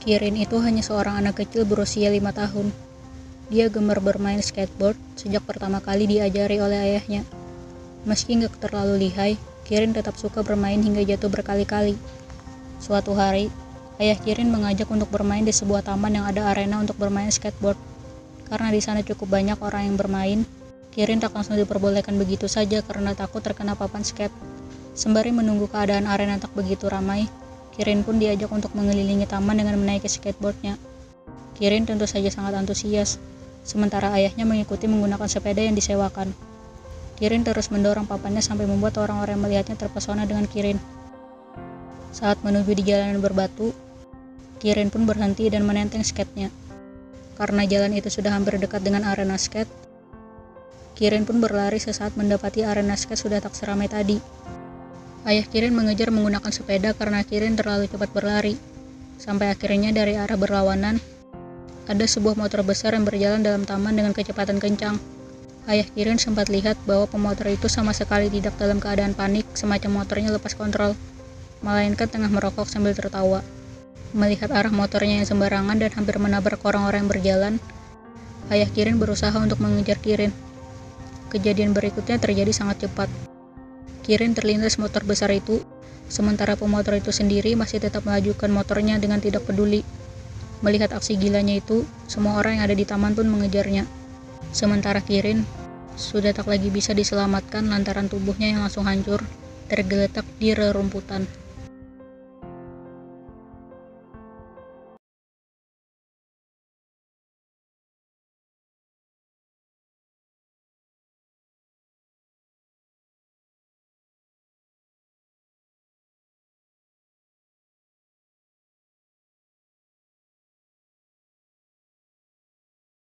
Kirin itu hanya seorang anak kecil berusia lima tahun. Dia gemar bermain skateboard sejak pertama kali diajari oleh ayahnya. Meski nggak terlalu lihai, Kirin tetap suka bermain hingga jatuh berkali-kali. Suatu hari, ayah Kirin mengajak untuk bermain di sebuah taman yang ada arena untuk bermain skateboard. Karena di sana cukup banyak orang yang bermain, Kirin tak langsung diperbolehkan begitu saja karena takut terkena papan skate. Sembari menunggu keadaan arena tak begitu ramai, Kirin pun diajak untuk mengelilingi taman dengan menaiki skateboardnya. Kirin tentu saja sangat antusias, sementara ayahnya mengikuti menggunakan sepeda yang disewakan. Kirin terus mendorong papannya sampai membuat orang-orang yang melihatnya terpesona dengan Kirin. Saat menuju di jalanan berbatu, Kirin pun berhenti dan menenteng skate-nya. Karena jalan itu sudah hampir dekat dengan arena skate, Kirin pun berlari sesaat mendapati arena skate sudah tak seramai tadi. Ayah Kirin mengejar menggunakan sepeda karena Kirin terlalu cepat berlari. Sampai akhirnya dari arah berlawanan, ada sebuah motor besar yang berjalan dalam taman dengan kecepatan kencang. Ayah Kirin sempat lihat bahwa pemotor itu sama sekali tidak dalam keadaan panik semacam motornya lepas kontrol, melainkan tengah merokok sambil tertawa. Melihat arah motornya yang sembarangan dan hampir menabrak orang-orang yang berjalan, Ayah Kirin berusaha untuk mengejar Kirin. Kejadian berikutnya terjadi sangat cepat. Kirin terlintas motor besar itu, sementara pemotor itu sendiri masih tetap melajukan motornya dengan tidak peduli. Melihat aksi gilanya itu, semua orang yang ada di taman pun mengejarnya. Sementara Kirin sudah tak lagi bisa diselamatkan lantaran tubuhnya yang langsung hancur, tergeletak di rerumputan.